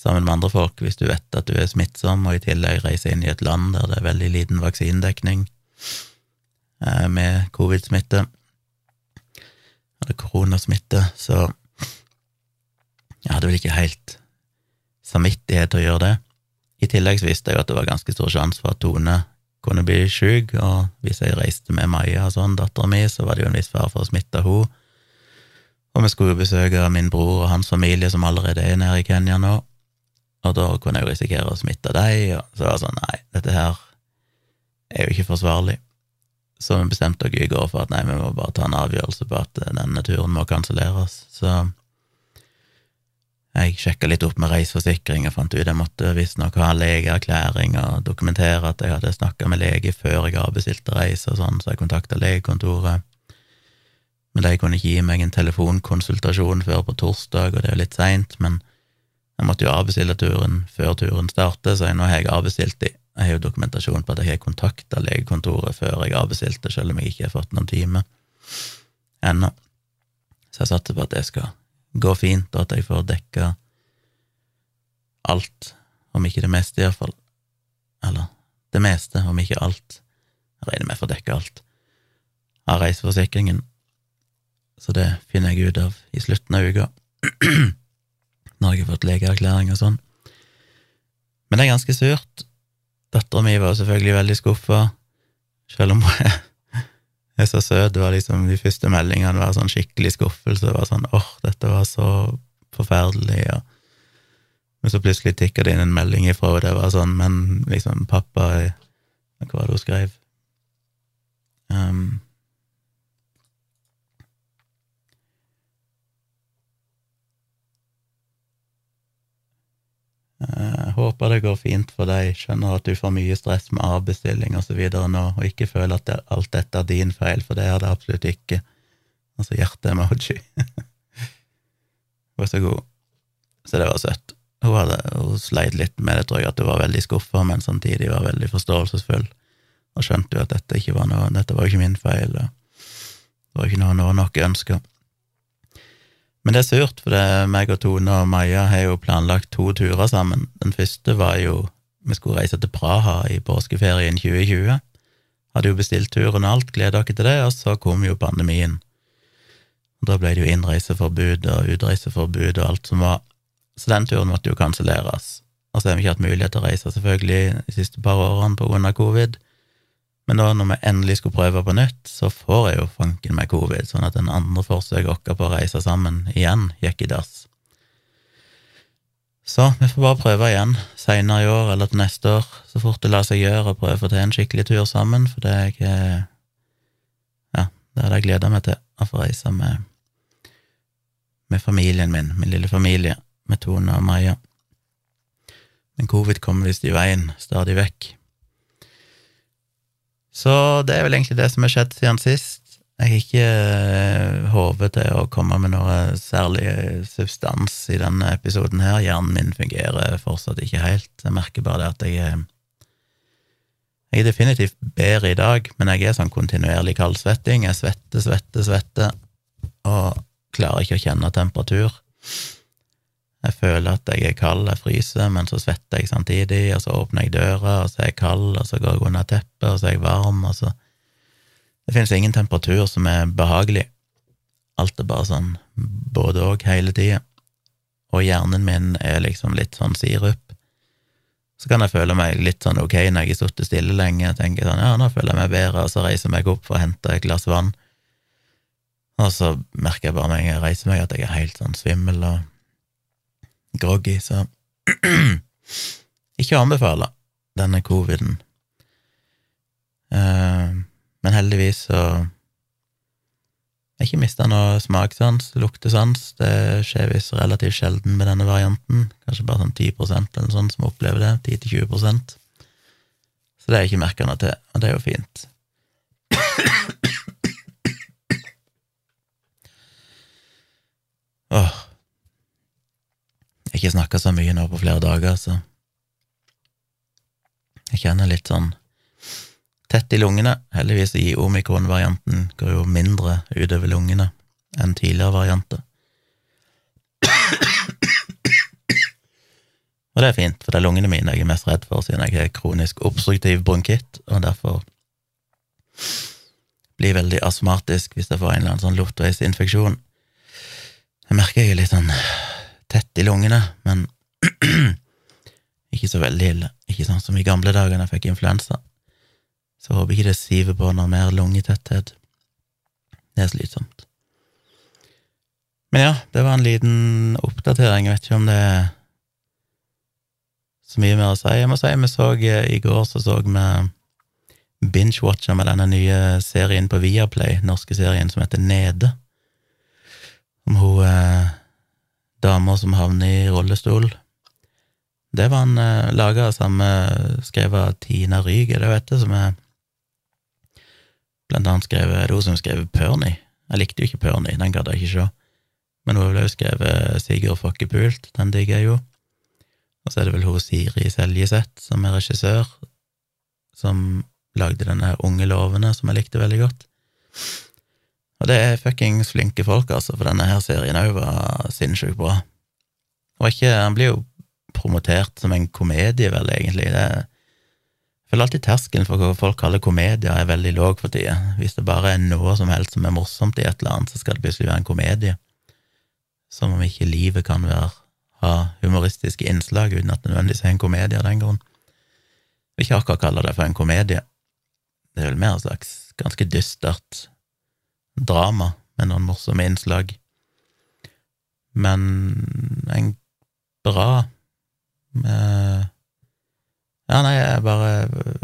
sammen med andre folk hvis du vet at du er smittsom, og i tillegg reise inn i et land der det er veldig liten vaksinedekning eh, med covid-smitte, eller koronasmitte, så jeg hadde vel ikke helt samvittighet til å gjøre det. I tillegg så visste jeg jo at det var ganske stor sjanse for at Tone kunne bli syk, og hvis jeg reiste med Maja og sånn, dattera mi, så var det jo en viss fare for å smitte henne. Og vi skulle jo besøke min bror og hans familie, som allerede er nede i Kenya nå, og da kunne jeg jo risikere å smitte dem, og så var det sånn, nei, dette her er jo ikke forsvarlig. Så vi bestemte oss i går for at nei, vi må bare ta en avgjørelse på at denne turen må kanselleres. Så jeg sjekka litt opp med reiseforsikring og fant ut jeg måtte visstnok ha legeerklæring og dokumentere at jeg hadde snakka med lege før jeg avbestilte reise og sånn, så jeg kontakta legekontoret. Men de kunne ikke gi meg en telefonkonsultasjon før på torsdag, og det er jo litt seint, men jeg måtte jo avbestille turen før turen starter, så nå har jeg avbestilt de. Jeg har jo dokumentasjon på at jeg har kontakta legekontoret før jeg avbestilte, selv om jeg ikke har fått noen time ennå. Så jeg satser på at det skal gå fint, og at jeg får dekka alt, om ikke det meste, iallfall. Eller det meste, om ikke alt. Jeg regner med å få dekka alt av reiseforsikringen, så det finner jeg ut av i slutten av uka, når jeg har fått legeerklæring og sånn. Men det er ganske surt. Dattera mi var selvfølgelig veldig skuffa, selv om hun er så søt. Det var liksom de første meldingene var sånn skikkelig skuffelse. Det var sånn åh, oh, dette var så forferdelig. Og men så plutselig tikka det inn en melding ifra, og det var sånn, men liksom, pappa Hva var det hun skrev? Um, Jeg håper det går fint for deg, skjønner at du får mye stress med avbestilling videre nå, og ikke føler at det, alt dette er din feil, for det er det absolutt ikke. Altså hjerte-emoji. var så god. Så det var søtt. Hun, hadde, hun sleit litt med det, tror jeg, at hun var veldig skuffa, men samtidig var veldig forståelsesfull, og skjønte jo at dette ikke var noe, dette var jo ikke min feil, og det var ikke noe noen nok ønska. Men det er surt, for det, meg og Tone og Maja har jo planlagt to turer sammen. Den første var jo Vi skulle reise til Praha i påskeferien 2020. Hadde jo bestilt turen og alt, gleda dere til det, og så kom jo pandemien. Og Da ble det jo innreiseforbud og utreiseforbud og alt som var, så den turen måtte jo kanselleres. Og så har vi ikke hatt mulighet til å reise, selvfølgelig, de siste par årene på grunn av covid. Men da når vi endelig skulle prøve på nytt, så får jeg jo fanken med covid, sånn at den andre forsøket vårt på å reise sammen igjen gikk i dass. Så vi får bare prøve igjen, seinere i år eller til neste år, så fort det lar seg gjøre, å prøve å få til en skikkelig tur sammen, for det er jeg Ja, det hadde jeg gleda meg til, å få reise med, med familien min, min lille familie, med Tone og Maja. Men covid kommer visst i veien stadig vekk. Så det er vel egentlig det som har skjedd siden sist. Jeg har ikke håpet til å komme med noe særlig substans i denne episoden her. Hjernen min fungerer fortsatt ikke helt. Jeg merker bare det at jeg er Jeg er definitivt bedre i dag, men jeg er sånn kontinuerlig kaldsvetting. Jeg svetter, svetter, svetter, og klarer ikke å kjenne temperatur. Jeg føler at jeg er kald, jeg fryser, men så svetter jeg samtidig, og så åpner jeg døra, og så er jeg kald, og så går jeg under teppet, og så er jeg varm, og så Det finnes ingen temperatur som er behagelig. Alt er bare sånn både og hele tida. Og hjernen min er liksom litt sånn sirup. Så kan jeg føle meg litt sånn ok når jeg har sittet stille lenge, og tenker sånn ja, nå føler jeg meg bedre, og så reiser jeg meg opp for å hente et glass vann, og så merker jeg bare når jeg reiser meg, at jeg er helt sånn svimmel og groggy, så ikke å anbefale denne coviden. Uh, men heldigvis så jeg har ikke mista noe smakssans, luktesans. Det skjer visst relativt sjelden med denne varianten. Kanskje bare sånn 10 eller noe sånt som opplever det. 10-20% Så det er jeg ikke merka noe til, og det er jo fint. Åh. Har ikke snakka så mye nå på flere dager, så jeg kjenner litt sånn tett i lungene. Heldigvis i omikron-varianten går jo mindre utover lungene enn tidligere varianter. Og det er fint, for det er lungene mine jeg er mest redd for, siden jeg har kronisk obstruktiv bronkitt, og derfor blir veldig astmatisk hvis jeg får en eller annen sånn luftveisinfeksjon. Jeg merker jeg er litt sånn tett i lungene, men ikke så veldig ille. Ikke sånn som i gamle dager da jeg fikk influensa. Så håper ikke det siver på noe mer lungetetthet. Det er slitsomt. Men ja, det var en liten oppdatering. Jeg vet ikke om det er så mye mer å si. Jeg må si vi så eh, i går så så vi binge-watcha med denne nye serien på Viaplay, norske serien som heter Nede. Om hun eh, dama som havner i rullestol. Det var han eh, laga av samme av Tina Ryg, er det hun heter, som er Blant annet skrevet, det er hun som skrev Perny. Jeg likte jo ikke Perny, den gadd jeg ikke se. Men hun har også skrevet Sigurd Fokkepult, den digger jeg jo. Og så er det vel hun Siri Seljeseth, som er regissør, som lagde denne Unge lovene, som jeg likte veldig godt. Og det er fuckings flinke folk, altså, for denne her serien òg var sinnssykt bra. Og ikke, han blir jo promotert som en komedie, vel, egentlig. Det jeg føler alltid terskelen for hva folk kaller komedier, er veldig låg for tida. Hvis det bare er noe som helst som er morsomt i et eller annet, så skal det plutselig være en komedie. Som om ikke livet kan være, ha humoristiske innslag uten at det nødvendigvis er en komedie av den grunn. Jeg vil ikke akkurat kalle det for en komedie. Det er vel mer en slags ganske dystert drama med noen morsomme innslag. Men en bra med ja, nei, jeg bare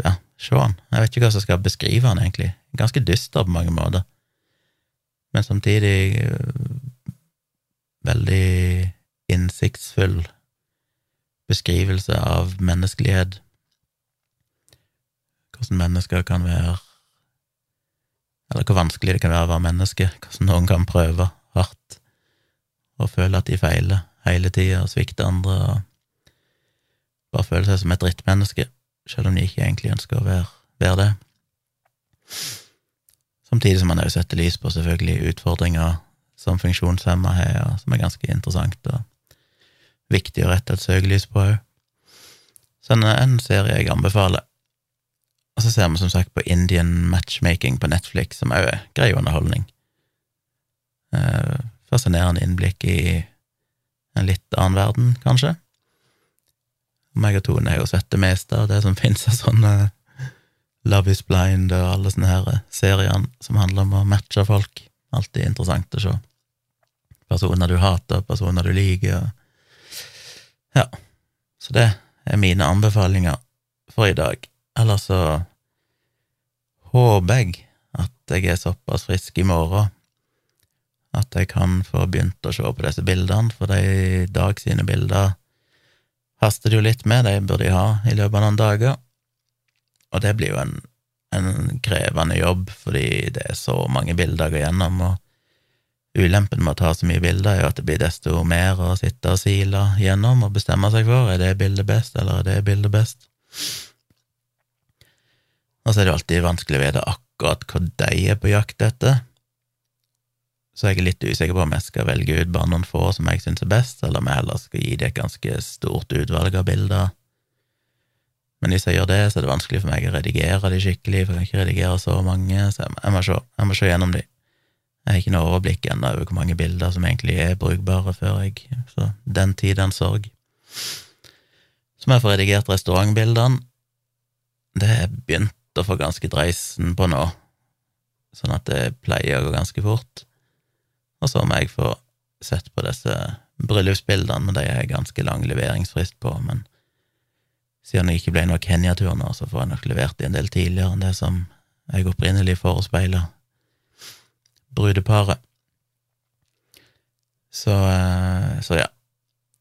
Ja, se han. Jeg vet ikke hva som skal beskrive han, egentlig. Ganske dyster på mange måter, men samtidig øh, veldig innsiktsfull beskrivelse av menneskelighet. Hvordan mennesker kan være Eller hvor vanskelig det kan være å være menneske. Hvordan noen kan prøve hardt og føle at de feiler hele tida og svikter andre. og bare føle seg som et drittmenneske, selv om de ikke egentlig ønsker å være, være det. Samtidig som man også setter lys på selvfølgelig utfordringer som funksjonshemma har, som er ganske interessant og viktig å rette et søkelys på òg. Så en, en serie jeg anbefaler. Og så ser vi som sagt på Indian matchmaking på Netflix, som òg er grei underholdning. Eh, fascinerende innblikk i en litt annen verden, kanskje. Meg og Tone har jo sett det meste av det som finnes av sånne Love is blind og alle sånne her serier som handler om å matche folk. Alltid interessant å se. Personer du hater, personer du liker. Ja. Så det er mine anbefalinger for i dag. Ellers så håper jeg at jeg er såpass frisk i morgen at jeg kan få begynt å se på disse bildene, for de Dag sine bilder haster det jo litt med, de burde jeg ha i løpet av noen dager. Og det blir jo en, en krevende jobb, fordi det er så mange bilder å gå gjennom, og ulempen med å ta så mye bilder er jo at det blir desto mer å sitte og sile gjennom og bestemme seg for er det bildet best, eller er det bildet best. Og så er det jo alltid vanskelig å vite akkurat hva de er på jakt etter så jeg er litt usikker på om jeg skal velge ut bare noen få som jeg syns er best, eller om jeg heller skal gi dem et ganske stort utvalg av bilder. Men hvis jeg gjør det, så er det vanskelig for meg å redigere de skikkelig, for jeg kan ikke redigere så mange, så jeg må, se, jeg må se gjennom de. Jeg har ikke noe overblikk ennå over hvor mange bilder som egentlig er brukbare før jeg Så den tid, den sorg. Så må jeg få redigert restaurantbildene. Det jeg begynt å få ganske dreisen på nå, sånn at det pleier å gå ganske fort. Og så må jeg få sett på disse bryllupsbildene, men de er ganske lang leveringsfrist på. Men siden det ikke ble noe Kenya-tur nå, så får jeg nok levert de en del tidligere enn det som jeg opprinnelig forespeila brudeparet. Så, eh, så ja.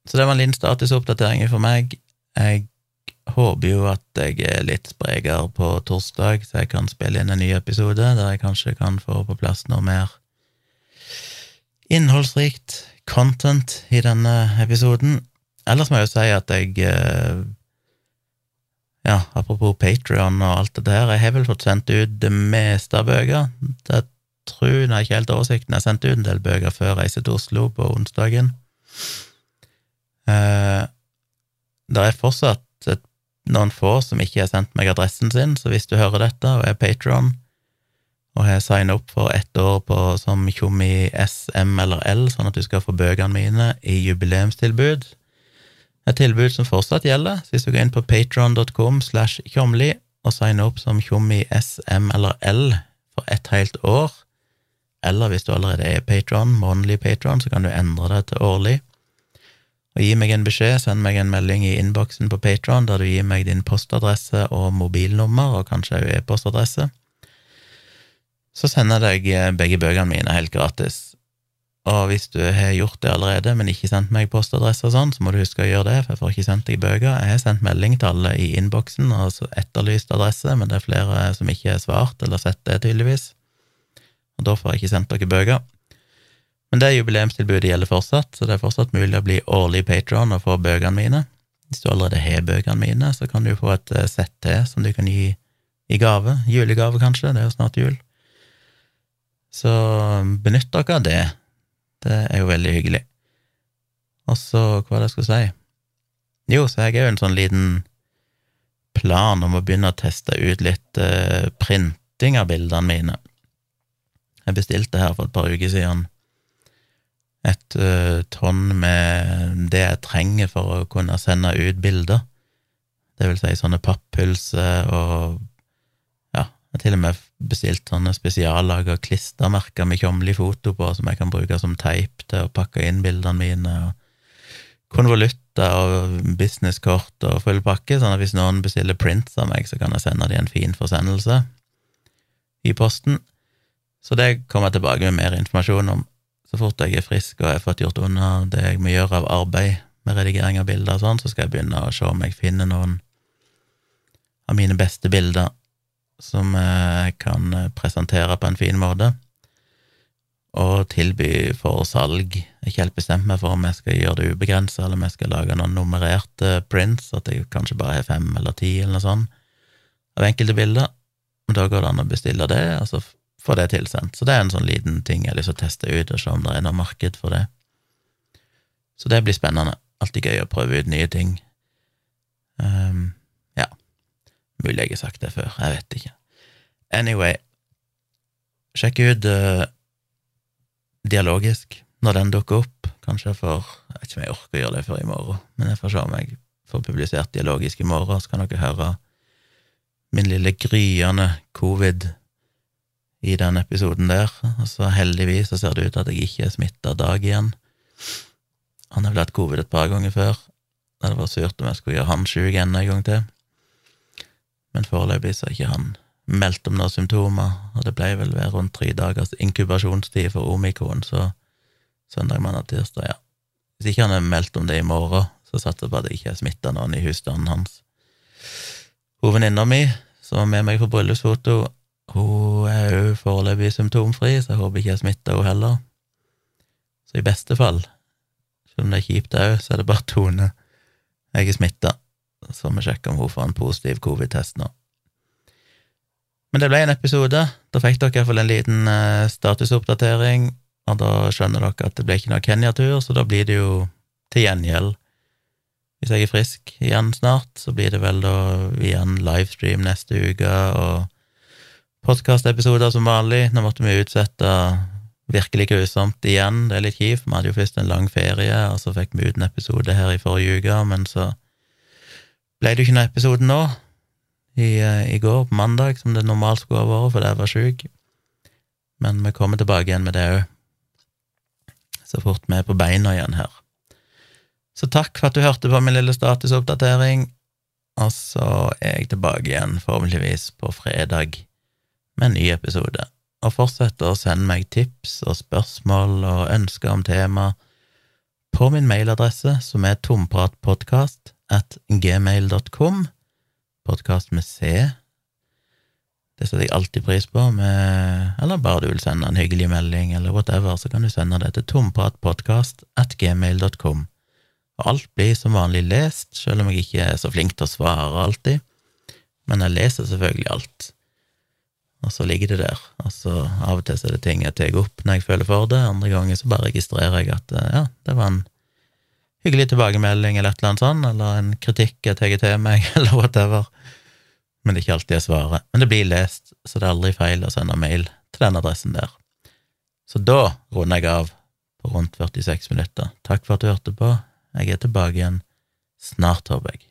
Så det var en liten statusoppdatering for meg. Jeg håper jo at jeg er litt sprekere på torsdag, så jeg kan spille inn en ny episode der jeg kanskje kan få på plass noe mer innholdsrikt content i denne episoden. Ellers må jeg jo si at jeg eh, Ja, apropos Patrion og alt det der, jeg har vel fått sendt ut det meste av bøker. Jeg tror, jeg ikke helt oversikten, jeg sendte ut en del bøker før jeg reiste til Oslo på onsdagen. Eh, det er fortsatt noen få som ikke har sendt meg adressen sin, så hvis du hører dette og er Patron, og har signa opp for ett år på, som Tjommi S, M eller L, sånn at du skal få bøkene mine i jubileumstilbud. Et tilbud som fortsatt gjelder, så hvis du går inn på patron.com slash tjomli og signer opp som Tjommi S, M eller L for ett helt år, eller hvis du allerede er patron, månedlig patron, så kan du endre det til årlig. Og gi meg en beskjed, send meg en melding i innboksen på Patron der du gir meg din postadresse og mobilnummer, og kanskje òg e-postadresse så sender jeg deg eh, begge bøkene mine helt gratis. Og hvis du har gjort det allerede, men ikke sendt meg postadresse og sånn, så må du huske å gjøre det, for jeg får ikke sendt deg bøker. Jeg har sendt melding til alle i innboksen og altså etterlyst adresse, men det er flere som ikke har svart eller sett det, tydeligvis. Og da får jeg ikke sendt dere bøker. Men det jubileumstilbudet gjelder fortsatt, så det er fortsatt mulig å bli årlig patron og få bøkene mine. Hvis du allerede har bøkene mine, så kan du få et eh, sett til som du kan gi i gave. Julegave, kanskje, det er jo snart jul. Så benytt dere av det. Det er jo veldig hyggelig. Og så, hva var det jeg skulle si? Jo, så jeg er jo en sånn liten plan om å begynne å teste ut litt uh, printing av bildene mine. Jeg bestilte her for et par uker siden et uh, tonn med det jeg trenger for å kunne sende ut bilder. Det vil si sånne papphylser og jeg har til og med bestilt sånne spesiallaga klistremerker med tjomli foto på, som jeg kan bruke som teip til å pakke inn bildene mine, og konvolutter og businesskort og full pakke, sånn at hvis noen bestiller prints av meg, så kan jeg sende dem en fin forsendelse i posten. Så det kommer jeg tilbake med mer informasjon om så fort jeg er frisk og jeg har fått gjort unna det jeg må gjøre av arbeid med redigering av bilder og sånn, så skal jeg begynne å se om jeg finner noen av mine beste bilder som jeg kan eh, presentere på en fin måte, og tilby for salg. Jeg er ikke helt bestemt meg for om jeg skal gjøre det ubegrensa, eller om jeg skal lage noen nummererte prints, at jeg kanskje bare har fem eller ti eller noe sånt, av enkelte bilder. Men Da går det an å bestille det, og så få det tilsendt. Så det er en sånn liten ting jeg har lyst til å teste ut, og se om det er noe marked for det. Så det blir spennende. Alltid gøy å prøve ut nye ting. Um, Mulig jeg har sagt det før, jeg vet ikke. Anyway, sjekk ut uh, Dialogisk når den dukker opp. Kanskje jeg får Jeg vet ikke om jeg orker å gjøre det før i morgen, men jeg får se om jeg får publisert Dialogisk i morgen, så kan dere høre min lille gryende covid i den episoden der. Og så heldigvis så ser det ut til at jeg ikke er smitta Dag igjen. Han har vel hatt covid et par ganger før. Det hadde vært surt om jeg skulle gjøre han sjuk enda en gang til men foreløpig så har ikke han meldt om noen symptomer, og det ble vel ved rundt tre dagers inkubasjonstid for omikron, så søndag, mandag, tirsdag, ja. Hvis ikke han har meldt om det i morgen, så satser jeg på at det ikke er smitta noen i husstanden hans. Hovedvenninna mi, som var med meg på bryllupsfoto, hun er jo foreløpig symptomfri, så jeg håper ikke jeg smitter henne heller. Så i beste fall, selv om det er kjipt òg, så er det bare Tone jeg er smitta så vi sjekker om hun får en positiv covid-test nå. Men det ble en episode. Da fikk dere iallfall en liten uh, statusoppdatering, og da skjønner dere at det ble ikke noe Kenya-tur, så da blir det jo til gjengjeld. Hvis jeg er frisk igjen snart, så blir det vel da igjen livestream neste uke og podkastepisoder som vanlig. Nå måtte vi utsette virkelig grusomt igjen, det er litt kjipt. Vi hadde jo først en lang ferie, og så fikk vi ut en episode her i forrige uke, men så ble det jo ikke noen episode nå, i, eh, i, går, på mandag, som det normalt skulle ha vært fordi jeg var sjuk. Men vi kommer tilbake igjen med det òg, så fort vi er på beina igjen her. Så takk for at du hørte på min lille statusoppdatering, og så er jeg tilbake igjen, forhåpentligvis på fredag, med en ny episode. Og fortsett å sende meg tips og spørsmål og ønsker om tema på min mailadresse, som er tompratpodkast at gmail.com, podkast med C. Det setter jeg alltid pris på, med, eller bare du vil sende en hyggelig melding, eller whatever, så kan du sende det til tompratpodkast at gmail.com. Og alt blir som vanlig lest, selv om jeg ikke er så flink til å svare alltid, men jeg leser selvfølgelig alt. Og så ligger det der, og så av og til er det ting jeg tar opp når jeg føler for det, andre ganger så bare registrerer jeg at ja, det var en hyggelig tilbakemelding eller et eller annet sånt, eller en kritikk jeg tar til meg, eller whatever. Men det er ikke alltid jeg svarer. Men det blir lest, så det er aldri feil å sende mail til den adressen der. Så da runder jeg av på rundt 46 minutter. Takk for at du hørte på. Jeg er tilbake igjen snart, håper jeg.